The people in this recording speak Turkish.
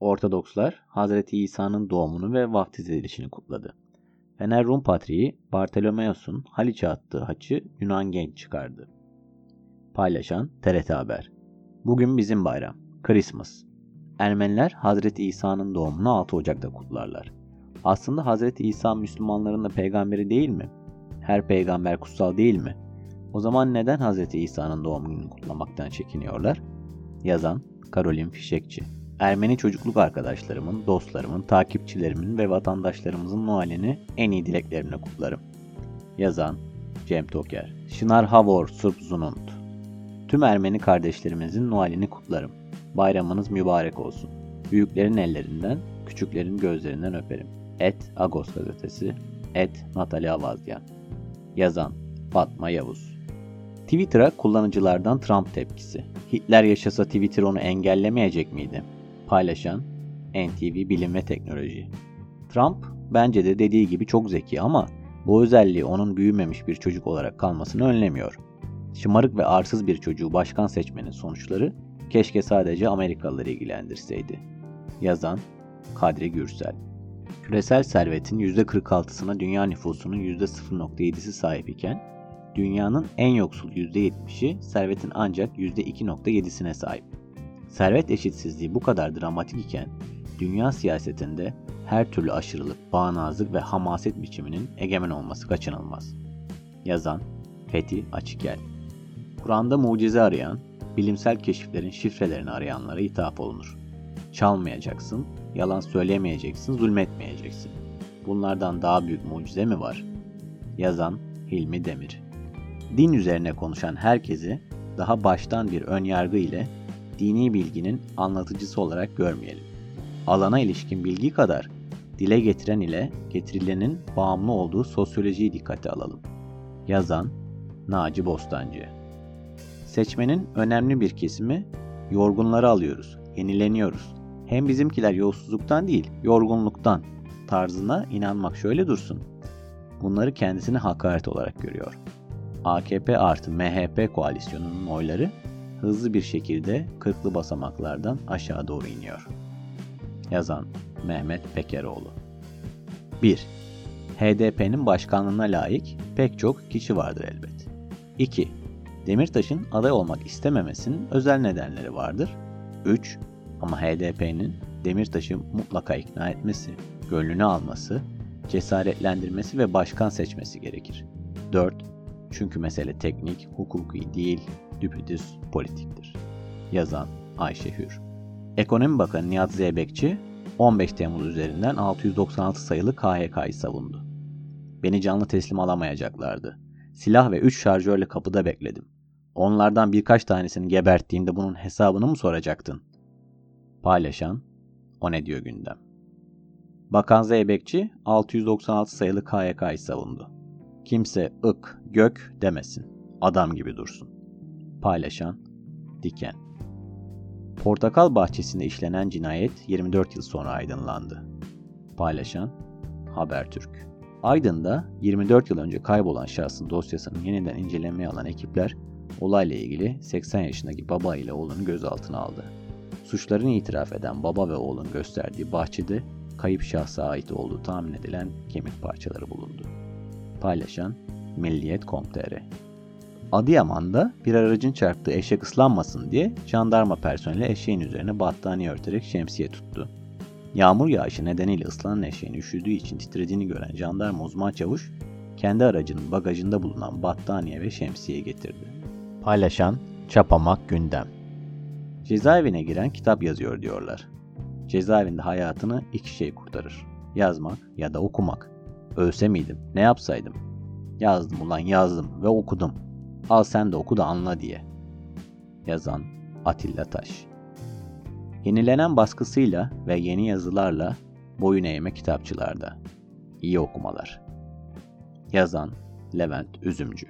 Ortodokslar Hazreti İsa'nın doğumunu ve vaftiz edilişini kutladı. Fener Rum Patriği Bartolomeos'un Haliç'e attığı haçı Yunan genç çıkardı. Paylaşan TRT Haber Bugün bizim bayram, Christmas. Ermeniler Hazreti İsa'nın doğumunu 6 Ocak'ta kutlarlar. Aslında Hazreti İsa Müslümanların da peygamberi değil mi? Her peygamber kutsal değil mi? O zaman neden Hazreti İsa'nın doğum gününü kutlamaktan çekiniyorlar? Yazan Karolin Fişekçi Ermeni çocukluk arkadaşlarımın, dostlarımın, takipçilerimin ve vatandaşlarımızın Noel'ini en iyi dileklerimle kutlarım. Yazan Cem Toker Şınar Havor Surp Zunund Tüm Ermeni kardeşlerimizin Noel'ini kutlarım. Bayramınız mübarek olsun. Büyüklerin ellerinden, küçüklerin gözlerinden öperim. Et Agos gazetesi Et Natalya Avazyan Yazan Fatma Yavuz Twitter'a kullanıcılardan Trump tepkisi. Hitler yaşasa Twitter onu engellemeyecek miydi? Paylaşan NTV Bilim ve Teknoloji. Trump bence de dediği gibi çok zeki ama bu özelliği onun büyümemiş bir çocuk olarak kalmasını önlemiyor. Şımarık ve arsız bir çocuğu başkan seçmenin sonuçları keşke sadece Amerikalıları ilgilendirseydi. Yazan Kadri Gürsel Küresel servetin %46'sına dünya nüfusunun %0.7'si sahip iken, dünyanın en yoksul %70'i servetin ancak %2.7'sine sahip. Servet eşitsizliği bu kadar dramatik iken, dünya siyasetinde her türlü aşırılık, bağnazlık ve hamaset biçiminin egemen olması kaçınılmaz. Yazan Fethi Açıkel Kur'an'da mucize arayan, bilimsel keşiflerin şifrelerini arayanlara hitap olunur. Çalmayacaksın, yalan söyleyemeyeceksin, zulmetmeyeceksin. Bunlardan daha büyük mucize mi var? Yazan Hilmi Demir Din üzerine konuşan herkesi daha baştan bir ön yargı ile dini bilginin anlatıcısı olarak görmeyelim. Alana ilişkin bilgi kadar dile getiren ile getirilenin bağımlı olduğu sosyolojiyi dikkate alalım. Yazan Naci Bostancı Seçmenin önemli bir kesimi yorgunları alıyoruz, yenileniyoruz. Hem bizimkiler yolsuzluktan değil, yorgunluktan tarzına inanmak şöyle dursun. Bunları kendisine hakaret olarak görüyor. AKP artı MHP koalisyonunun oyları hızlı bir şekilde kırklı basamaklardan aşağı doğru iniyor. Yazan Mehmet Pekeroğlu 1. HDP'nin başkanlığına layık pek çok kişi vardır elbet. 2. Demirtaş'ın aday olmak istememesinin özel nedenleri vardır. 3. Ama HDP'nin Demirtaş'ı mutlaka ikna etmesi, gönlünü alması, cesaretlendirmesi ve başkan seçmesi gerekir. 4. Çünkü mesele teknik, hukuki değil, düpedüz politiktir. Yazan Ayşe Hür Ekonomi Bakanı Nihat Zeybekçi 15 Temmuz üzerinden 696 sayılı KHK'yı savundu. Beni canlı teslim alamayacaklardı. Silah ve 3 şarjörle kapıda bekledim. Onlardan birkaç tanesini geberttiğimde bunun hesabını mı soracaktın? Paylaşan O Ne Diyor Gündem Bakan Zeybekçi 696 sayılı KYK'yı savundu. Kimse ık, gök demesin. Adam gibi dursun. Paylaşan Diken Portakal bahçesinde işlenen cinayet 24 yıl sonra aydınlandı. Paylaşan Habertürk Aydın'da 24 yıl önce kaybolan şahsın dosyasını yeniden incelemeye alan ekipler olayla ilgili 80 yaşındaki baba ile oğlunu gözaltına aldı. Suçlarını itiraf eden baba ve oğlun gösterdiği bahçede kayıp şahsa ait olduğu tahmin edilen kemik parçaları bulundu. Paylaşan Milliyet.com.tr Adıyaman'da bir aracın çarptığı eşek ıslanmasın diye jandarma personeli eşeğin üzerine battaniye örterek şemsiye tuttu. Yağmur yağışı nedeniyle ıslanan eşeğin üşüdüğü için titrediğini gören jandarma uzman çavuş, kendi aracının bagajında bulunan battaniye ve şemsiye getirdi. Paylaşan Çapamak Gündem Cezaevine giren kitap yazıyor diyorlar. Cezaevinde hayatını iki şey kurtarır. Yazmak ya da okumak. Ölse miydim? Ne yapsaydım? Yazdım ulan yazdım ve okudum. Al sen de oku da anla diye. Yazan Atilla Taş Yenilenen baskısıyla ve yeni yazılarla boyun eğme kitapçılarda. İyi okumalar. Yazan Levent Üzümcü